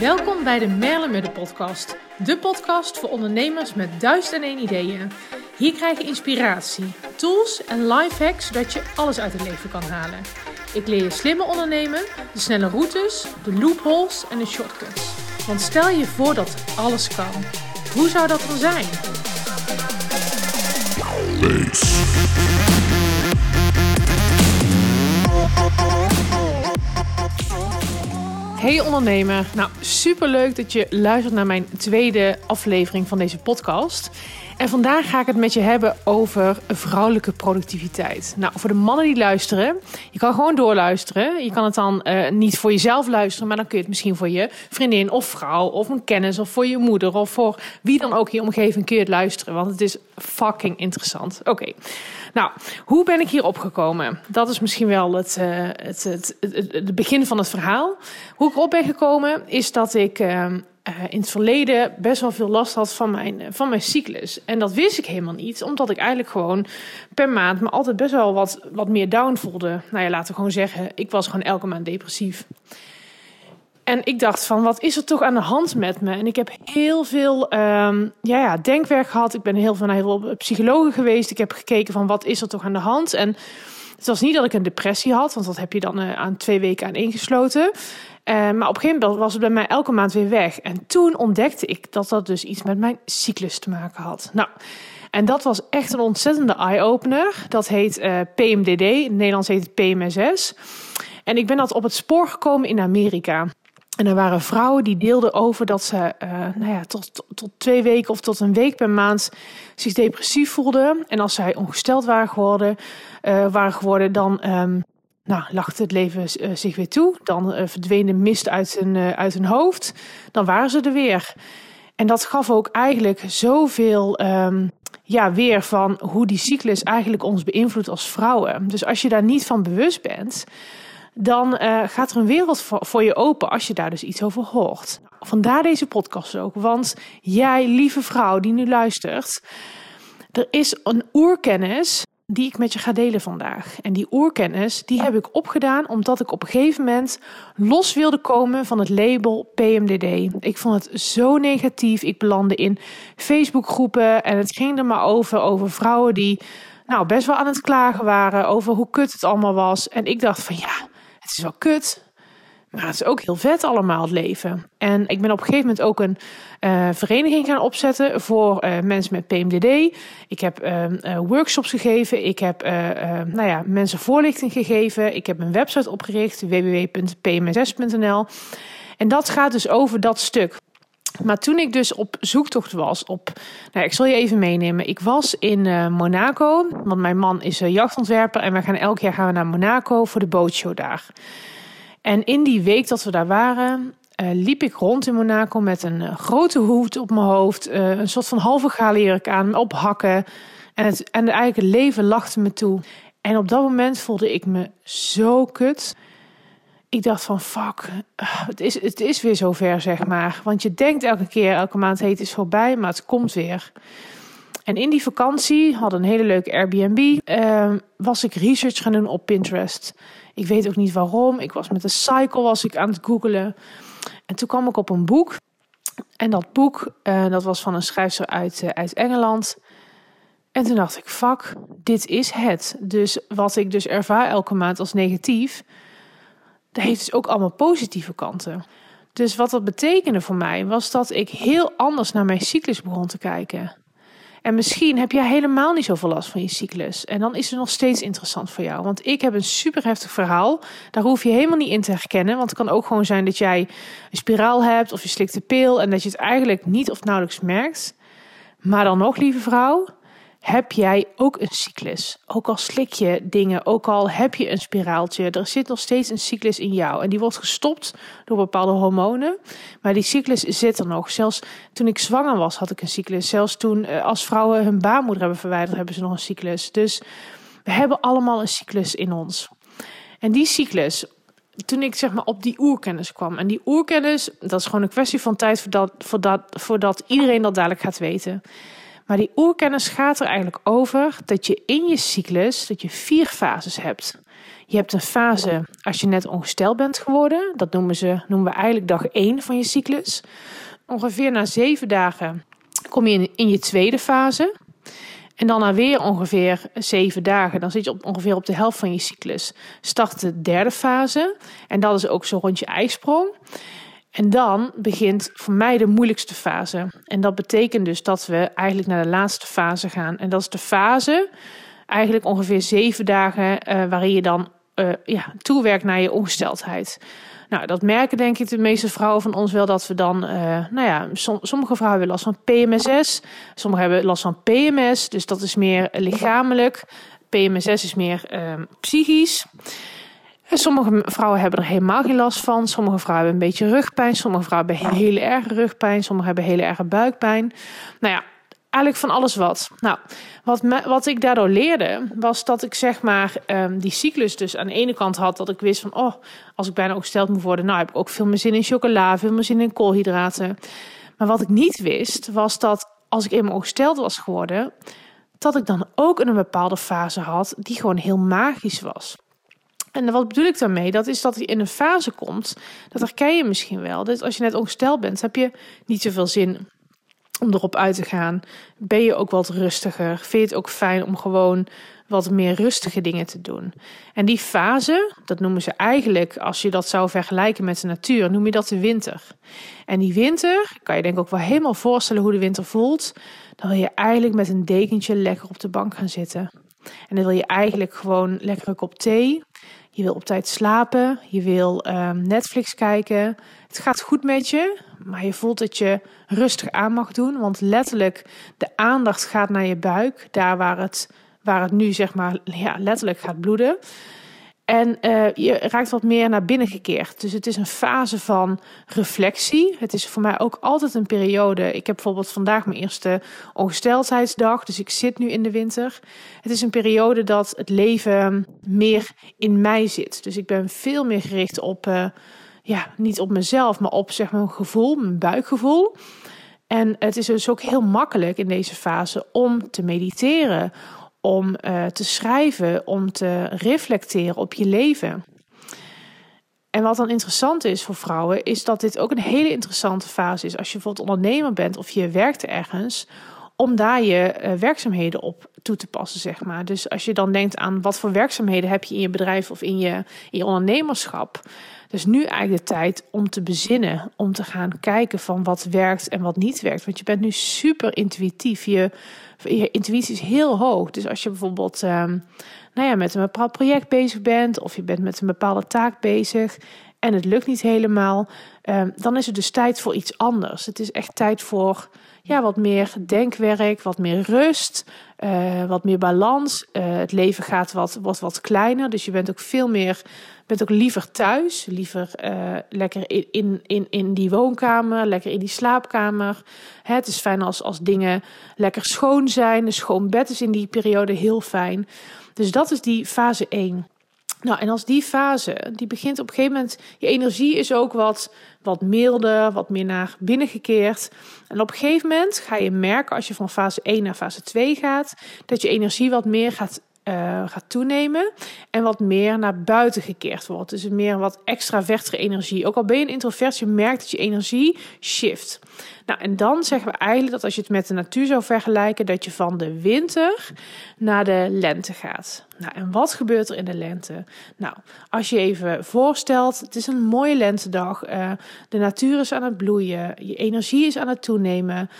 Welkom bij de Merle podcast. De podcast voor ondernemers met duizend en één ideeën. Hier krijg je inspiratie, tools en life hacks zodat je alles uit het leven kan halen. Ik leer je slimmer ondernemen, de snelle routes, de loopholes en de shortcuts. Want stel je voor dat alles kan. Hoe zou dat dan zijn? Hey ondernemer, nou super leuk dat je luistert naar mijn tweede aflevering van deze podcast. En vandaag ga ik het met je hebben over vrouwelijke productiviteit. Nou, voor de mannen die luisteren, je kan gewoon doorluisteren. Je kan het dan uh, niet voor jezelf luisteren, maar dan kun je het misschien voor je vriendin of vrouw of een kennis of voor je moeder of voor wie dan ook in je omgeving kun je het luisteren. Want het is fucking interessant. Oké. Nou, hoe ben ik hier opgekomen? Dat is misschien wel het, uh, het, het, het, begin van het verhaal. Hoe ik erop ben gekomen is dat ik uh, in het verleden best wel veel last had van mijn, van mijn cyclus. En dat wist ik helemaal niet, omdat ik eigenlijk gewoon per maand me altijd best wel wat, wat meer down voelde. Nou ja, laten we gewoon zeggen, ik was gewoon elke maand depressief. En ik dacht van, wat is er toch aan de hand met me? En ik heb heel veel um, ja, ja, denkwerk gehad. Ik ben heel veel naar heel psychologen geweest. Ik heb gekeken van, wat is er toch aan de hand? En het was niet dat ik een depressie had, want dat heb je dan uh, aan twee weken aan ingesloten. Uh, maar op een gegeven moment was het bij mij elke maand weer weg. En toen ontdekte ik dat dat dus iets met mijn cyclus te maken had. Nou, en dat was echt een ontzettende eye-opener. Dat heet uh, PMDD, in het Nederlands heet het PMSS. En ik ben dat op het spoor gekomen in Amerika. En er waren vrouwen die deelden over dat ze uh, nou ja, tot, tot, twee weken of tot een week per maand zich depressief voelden. En als zij ongesteld waren geworden, uh, waren geworden dan um, nou, lachte het leven uh, zich weer toe. Dan verdween de mist uit hun, uit hun hoofd. Dan waren ze er weer. En dat gaf ook eigenlijk zoveel um, ja, weer van hoe die cyclus eigenlijk ons beïnvloedt als vrouwen. Dus als je daar niet van bewust bent dan uh, gaat er een wereld voor, voor, je open als je daar dus iets over hoort. Vandaar deze podcast ook, want jij, lieve vrouw die nu luistert, er is een oerkennis die ik met je ga delen vandaag. En die oerkennis, die heb ik opgedaan omdat ik op een gegeven moment los wilde komen van het label PMDD. Ik vond het zo negatief. Ik belandde in Facebookgroepen en het ging er maar over, over vrouwen die nou best wel aan het klagen waren over hoe kut het allemaal was. En ik dacht van ja, het is wel kut. Maar het is ook heel vet allemaal, het leven. En ik ben op een gegeven moment ook een uh, vereniging gaan opzetten voor uh, mensen met PMDD. Ik heb uh, workshops gegeven. Ik heb nou ja, mensen voorlichting gegeven. Ik heb een website opgericht, www.pmss.nl. En dat gaat dus over dat stuk. Maar toen ik dus op zoektocht was op, nou, ik zal je even meenemen. Ik was in uh, Monaco, want mijn man is uh, jachtontwerper en we gaan elk jaar gaan we naar Monaco voor de bootshow daar. En in die week dat we daar waren, uh, liep ik rond in Monaco met een grote hoed op mijn hoofd, een soort van halve galerjurk aan, op hakken. En, het, en eigenlijk het leven lachte me toe. En op dat moment voelde ik me zo kut ik dacht van fuck, het is, het is weer zover zeg maar. Want je denkt elke keer, elke maand heet is voorbij, maar het komt weer. En in die vakantie, had een hele leuke Airbnb, uh, was ik research gaan doen op Pinterest. Ik weet ook niet waarom. Ik was met de cycle was ik aan het googelen. En toen kwam ik op een boek. En dat boek, uh, dat was van een schrijfster uit, uh, uit Engeland. En toen dacht ik, fuck, dit is het. Dus wat ik dus ervaar elke maand als negatief, dat heeft dus ook allemaal positieve kanten. Dus wat dat betekende voor mij was dat ik heel anders naar mijn cyclus begon te kijken. En misschien heb jij helemaal niet zoveel last van je cyclus. En dan is het nog steeds interessant voor jou. Want ik heb een super heftig verhaal. Daar hoef je helemaal niet in te herkennen. Want het kan ook gewoon zijn dat jij een spiraal hebt of je slikt de pil. En dat je het eigenlijk niet of nauwelijks merkt. Maar dan nog, lieve vrouw, heb jij ook een cyclus. Ook al slik je dingen, ook al heb je een spiraaltje, er zit nog steeds een cyclus in jou. En die wordt gestopt door bepaalde hormonen. Maar die cyclus zit er nog. Zelfs toen ik zwanger was, had ik een cyclus. Zelfs toen eh, als vrouwen hun baarmoeder hebben verwijderd, hebben ze nog een cyclus. Dus we hebben allemaal een cyclus in ons. En die cyclus, toen ik zeg maar op die oerkennis kwam. En die oerkennis, dat is gewoon een kwestie van tijd voordat, voordat, voordat iedereen dat dadelijk gaat weten. Maar die oerkennis gaat er eigenlijk over dat je in je cyclus dat je vier fases hebt. Je hebt een fase als je net ongesteld bent geworden. Dat noemen, ze, noemen we eigenlijk dag 1 van je cyclus. Ongeveer na zeven dagen kom je in, in je tweede fase. En dan na weer ongeveer zeven dagen, dan zit je op, ongeveer op de helft van je cyclus, start de derde fase. En dat is ook zo rond je ijsprong. En dan begint voor mij de moeilijkste fase. En dat betekent dus dat we eigenlijk naar de laatste fase gaan. En dat is de fase, eigenlijk ongeveer zeven dagen, uh, waarin je dan uh, ja, toewerkt naar je ongesteldheid. Nou, dat merken denk ik de meeste vrouwen van ons wel dat we dan, uh, nou ja, sommige vrouwen hebben last van PMSS, sommigen hebben last van PMS, dus dat is meer lichamelijk. PMSS is meer uh, psychisch. Sommige vrouwen hebben er helemaal geen last van. Sommige vrouwen hebben een beetje rugpijn. Sommige vrouwen hebben hele erge rugpijn. Sommige hebben hele erge buikpijn. Nou ja, eigenlijk van alles wat. Nou, wat, me, wat ik daardoor leerde, was dat ik zeg maar um, die cyclus dus aan de ene kant had dat ik wist van, oh, als ik bijna ongesteld moet worden, nou heb ik ook veel meer zin in chocola, veel meer zin in koolhydraten. Maar wat ik niet wist, was dat als ik eenmaal ongesteld was geworden, dat ik dan ook een bepaalde fase had die gewoon heel magisch was. En wat bedoel ik daarmee? Dat is dat hij in een fase komt, dat herken je misschien wel. Dat als je net ongesteld bent, heb je niet zoveel zin om erop uit te gaan. Ben je ook wat rustiger? Vind je het ook fijn om gewoon wat meer rustige dingen te doen? En die fase, dat noemen ze eigenlijk, als je dat zou vergelijken met de natuur, noem je dat de winter. En die winter, kan je denk ik ook wel helemaal voorstellen hoe de winter voelt. Dan wil je eigenlijk met een dekentje lekker op de bank gaan zitten. En dan wil je eigenlijk gewoon lekker een kop thee. Je wil op tijd slapen. Je wil um, Netflix kijken. Het gaat goed met je, maar je voelt dat je rustig aan mag doen. Want letterlijk, de aandacht gaat naar je buik. Daar waar het, waar het nu zeg maar ja, letterlijk gaat bloeden. En uh, je raakt wat meer naar binnen gekeerd. Dus het is een fase van reflectie. Het is voor mij ook altijd een periode. Ik heb bijvoorbeeld vandaag mijn eerste ongesteldheidsdag. Dus ik zit nu in de winter. Het is een periode dat het leven meer in mij zit. Dus ik ben veel meer gericht op, uh, ja, niet op mezelf, maar op zeg maar mijn gevoel, mijn buikgevoel. En het is dus ook heel makkelijk in deze fase om te mediteren, om uh, te schrijven, om te reflecteren op je leven. En wat dan interessant is voor vrouwen, is dat dit ook een hele interessante fase is. Als je bijvoorbeeld ondernemer bent of je werkt ergens, om daar je uh, werkzaamheden op toe te passen, zeg maar. Dus als je dan denkt aan wat voor werkzaamheden heb je in je bedrijf of in je, in je ondernemerschap. Dus nu eigenlijk de tijd om te bezinnen, om te gaan kijken van wat werkt en wat niet werkt. Want je bent nu super intuïtief. Je, je intuïtie is heel hoog. Dus als je bijvoorbeeld um, nou ja, met een bepaald project bezig bent of je bent met een bepaalde taak bezig en het lukt niet helemaal, um, dan is het dus tijd voor iets anders. Het is echt tijd voor ja, wat meer denkwerk, wat meer rust, uh, wat meer balans. Uh, het leven gaat wat, wat, wat kleiner, dus je bent ook veel meer, bent ook liever thuis, liever uh, lekker in, in, in, in die woonkamer, lekker in die slaapkamer. Hè, het is fijn als, als dingen lekker schoon zijn. Een schoon bed is in die periode heel fijn. Dus dat is die fase 1. Nou, en als die fase, die begint op een gegeven moment, je energie is ook wat, wat milder, wat meer naar binnen gekeerd. En op een gegeven moment ga je merken, als je van fase 1 naar fase 2 gaat, dat je energie wat meer gaat uh, gaat toenemen en wat meer naar buiten gekeerd wordt. Dus meer wat extravertere energie. Ook al ben je een introvert, je merkt dat je energie shift. Nou, en dan zeggen we eigenlijk dat als je het met de natuur zou vergelijken, dat je van de winter naar de lente gaat. Nou, en wat gebeurt er in de lente? Nou, als je even voorstelt, het is een mooie lentedag. Uh, de natuur is aan het bloeien, je energie is aan het toenemen.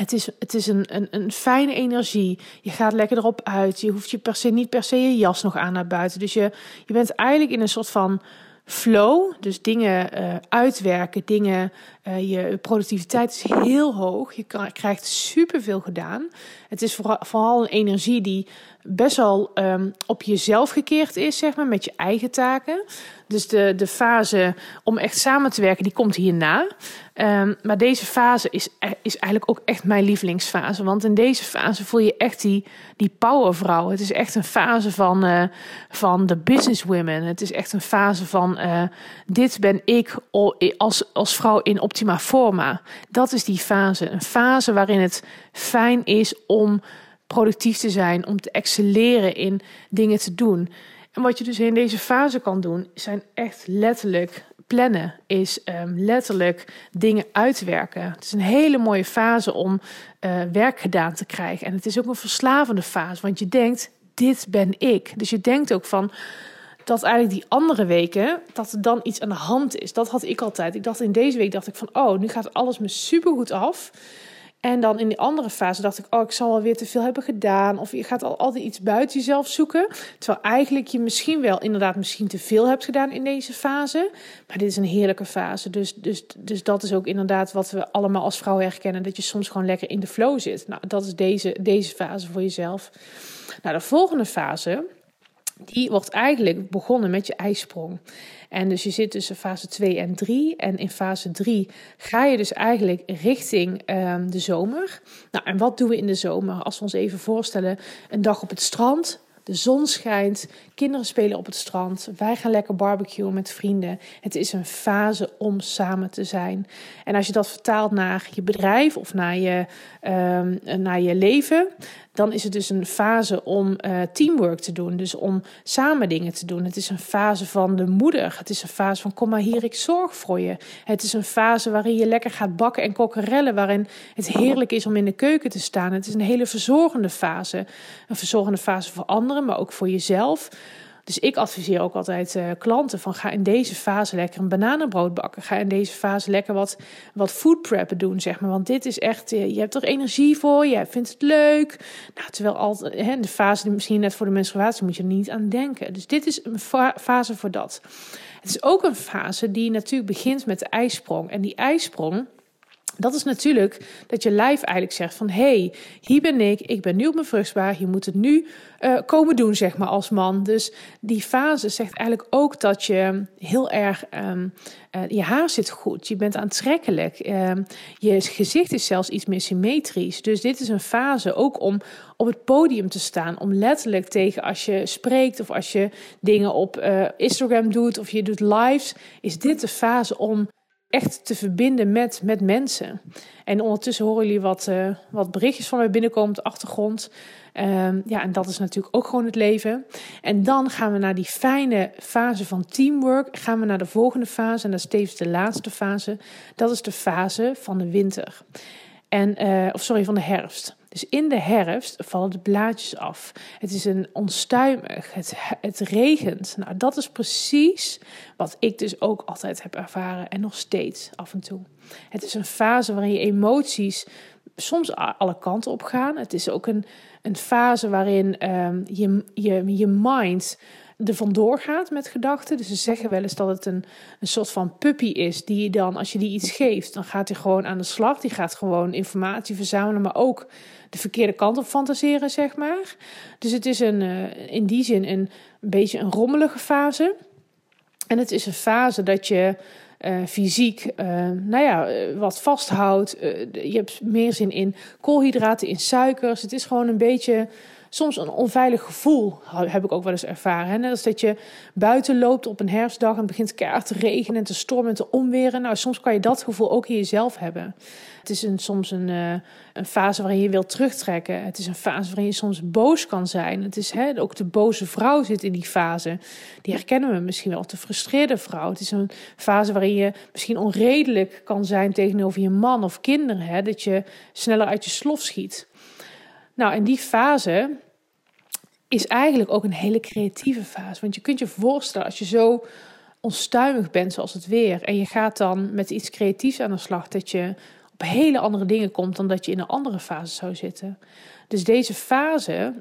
Het is, het is een, een, een fijne energie. Je gaat lekker erop uit. Je hoeft je per se niet per se je jas nog aan naar buiten. Dus je, je bent eigenlijk in een soort van flow. Dus dingen uh, uitwerken, dingen. Uh, je productiviteit is heel hoog. Je krijgt superveel gedaan. Het is vooral, vooral een energie die best wel um, op jezelf gekeerd is, zeg maar, met je eigen taken. Dus de, de fase om echt samen te werken, die komt hierna. Um, maar deze fase is, is eigenlijk ook echt mijn lievelingsfase. Want in deze fase voel je echt die, die powervrouw. Het is echt een fase van, uh, van de businesswomen. Het is echt een fase van uh, dit ben ik als, als vrouw in optima forma. Dat is die fase. Een fase waarin het fijn is om productief te zijn, om te excelleren in dingen te doen. En wat je dus in deze fase kan doen, zijn echt letterlijk plannen, is um, letterlijk dingen uitwerken. Het is een hele mooie fase om uh, werk gedaan te krijgen. En het is ook een verslavende fase, want je denkt, dit ben ik. Dus je denkt ook van dat eigenlijk die andere weken, dat er dan iets aan de hand is. Dat had ik altijd. Ik dacht in deze week, dacht ik van, oh, nu gaat alles me supergoed af. En dan in die andere fase dacht ik, oh, ik zal alweer te veel hebben gedaan. Of je gaat al altijd iets buiten jezelf zoeken. Terwijl eigenlijk je misschien wel inderdaad misschien te veel hebt gedaan in deze fase. Maar dit is een heerlijke fase. Dus, dus, dus dat is ook inderdaad wat we allemaal als vrouw herkennen. Dat je soms gewoon lekker in de flow zit. Nou, dat is deze, deze fase voor jezelf. Nou, de volgende fase, die wordt eigenlijk begonnen met je ijsprong. En dus je zit tussen fase 2 en 3. En in fase 3 ga je dus eigenlijk richting um, de zomer. Nou, en wat doen we in de zomer? Als we ons even voorstellen, een dag op het strand. De zon schijnt, kinderen spelen op het strand, wij gaan lekker barbecuen met vrienden. Het is een fase om samen te zijn. En als je dat vertaalt naar je bedrijf of naar je, um, naar je leven, dan is het dus een fase om uh, teamwork te doen. Dus om samen dingen te doen. Het is een fase van de moeder. Het is een fase van kom maar hier, ik zorg voor je. Het is een fase waarin je lekker gaat bakken en kokkerellen. Waarin het heerlijk is om in de keuken te staan. Het is een hele verzorgende fase. Een verzorgende fase voor anderen, maar ook voor jezelf. Dus ik adviseer ook altijd uh, klanten van ga in deze fase lekker een bananenbrood bakken. Ga in deze fase lekker wat, wat food preppen doen, zeg maar. Want dit is echt, uh, je hebt er energie voor, je vindt het leuk. Nou, terwijl altijd, hè, de fase misschien net voor de menstruatie moet je er niet aan denken. Dus dit is een fase voor dat. Het is ook een fase die natuurlijk begint met de ijsprong. En die ijsprong dat is natuurlijk dat je lijf eigenlijk zegt van... hé, hey, hier ben ik, ik ben nu op mijn vruchtbaar... je moet het nu uh, komen doen, zeg maar, als man. Dus die fase zegt eigenlijk ook dat je heel erg... Um, uh, je haar zit goed, je bent aantrekkelijk. Uh, je gezicht is zelfs iets meer symmetrisch. Dus dit is een fase ook om op het podium te staan. Om letterlijk tegen als je spreekt of als je dingen op uh, Instagram doet... of je doet lives, is dit de fase om echt te verbinden met, met mensen. En ondertussen horen jullie wat, uh, wat berichtjes van mij binnenkomen op de achtergrond. Um, ja, en dat is natuurlijk ook gewoon het leven. En dan gaan we naar die fijne fase van teamwork. Gaan we naar de volgende fase. En dat is tevens de laatste fase. Dat is de fase van de winter. En, uh, of sorry, van de herfst. Dus in de herfst vallen de blaadjes af. Het is een onstuimig, het, het regent. Nou, dat is precies wat ik dus ook altijd heb ervaren en nog steeds af en toe. Het is een fase waarin je emoties soms alle kanten op gaan. Het is ook een, een fase waarin um, je, je, je mind er vandoor gaat met gedachten. Dus ze zeggen wel eens dat het een, een soort van puppy is, die dan, als je die iets geeft, dan gaat hij gewoon aan de slag. Die gaat gewoon informatie verzamelen, maar ook de verkeerde kant op fantaseren, zeg maar. Dus het is een, uh, in die zin een, beetje een rommelige fase. En het is een fase dat je uh, fysiek, uh, nou ja, wat vasthoudt. je hebt meer zin in koolhydraten, in suikers. Het is gewoon een beetje soms een onveilig gevoel, heb ik ook wel eens ervaren. Net als dat je buiten loopt op een herfstdag en het begint keihard te regenen en te stormen en te onweren. Nou, soms kan je dat gevoel ook in jezelf hebben. Het is een, soms een, uh, een fase waarin je wilt terugtrekken. Het is een fase waarin je soms boos kan zijn. Het is hè, ook de boze vrouw zit in die fase. Die herkennen we misschien wel, de frustreerde vrouw. Het is een fase waarin je misschien onredelijk kan zijn tegenover je man of kinderen. Hè, dat je sneller uit je slof schiet. Nou, en die fase is eigenlijk ook een hele creatieve fase. Want je kunt je voorstellen, als je zo onstuimig bent zoals het weer... en je gaat dan met iets creatiefs aan de slag... dat je op hele andere dingen komt dan dat je in een andere fase zou zitten. Dus deze fase,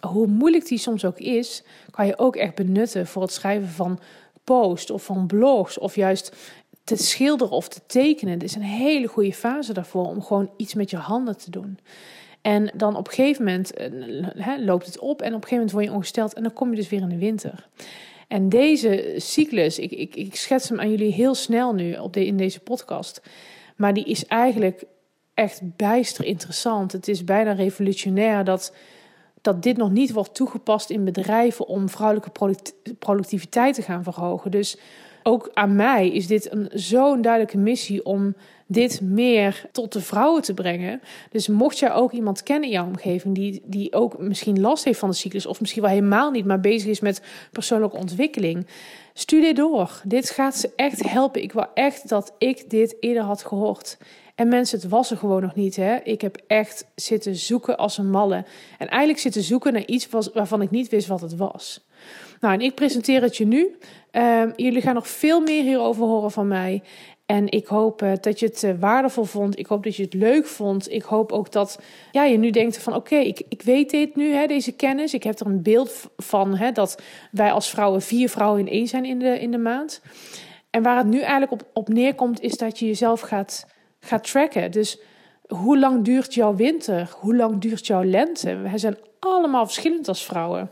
hoe moeilijk die soms ook is... kan je ook echt benutten voor het schrijven van posts of van blogs... of juist te schilderen of te tekenen. Dit is een hele goede fase daarvoor om gewoon iets met je handen te doen. En dan op een gegeven moment loopt het op en op een gegeven moment word je ongesteld en dan kom je dus weer in de winter. En deze cyclus, ik, ik, ik schets hem aan jullie heel snel nu op in deze podcast. Maar die is eigenlijk echt bijster interessant. Het is bijna revolutionair dat, dat dit nog niet wordt toegepast in bedrijven om vrouwelijke productiviteit te gaan verhogen. Dus ook aan mij is dit een, zo'n duidelijke missie om dit meer tot de vrouwen te brengen. Dus mocht jij ook iemand kennen in jouw omgeving die, die ook misschien last heeft van de cyclus, of misschien wel helemaal niet, maar bezig is met persoonlijke ontwikkeling, stuur dit door. Dit gaat ze echt helpen. Ik wil echt dat ik dit eerder had gehoord. En mensen, het was er gewoon nog niet. Hè? Ik heb echt zitten zoeken als een malle. En eigenlijk zitten zoeken naar iets waarvan ik niet wist wat het was. Nou, en ik presenteer het je nu. Ehm, jullie gaan nog veel meer hierover horen van mij. En ik hoop uh, dat je het uh, waardevol vond. Ik hoop dat je het leuk vond. Ik hoop ook dat ja, je nu denkt van oké, ik, ik weet dit nu, hè, deze kennis. Ik heb er een beeld van hè, dat wij als vrouwen vier vrouwen in één zijn in de, in de maand. En waar het nu eigenlijk op, op neerkomt, is dat je jezelf gaat, gaat tracken. Dus hoe lang duurt jouw winter? Hoe lang duurt jouw lente? We zijn allemaal verschillend als vrouwen.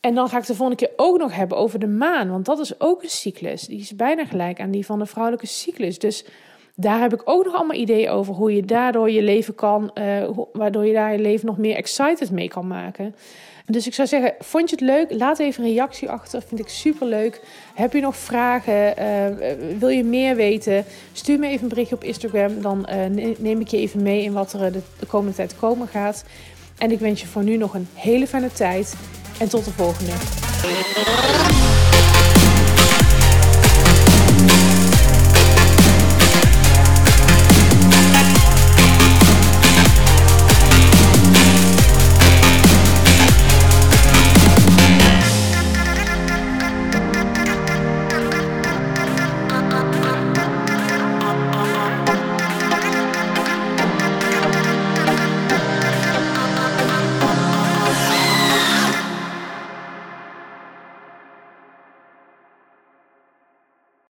En dan ga ik de volgende keer ook nog hebben over de maan. Want dat is ook een cyclus. Die is bijna gelijk aan die van de vrouwelijke cyclus. Dus daar heb ik ook nog allemaal ideeën over. Hoe je daardoor je leven kan. Uh, waardoor je daar je leven nog meer excited mee kan maken. Dus ik zou zeggen, vond je het leuk? Laat even een reactie achter. Vind ik super leuk. Heb je nog vragen? Uh, wil je meer weten? Stuur me even een berichtje op Instagram. Dan uh, neem ik je even mee in wat er de, de komende tijd komen gaat. En ik wens je voor nu nog een hele fijne tijd. En tot de volgende.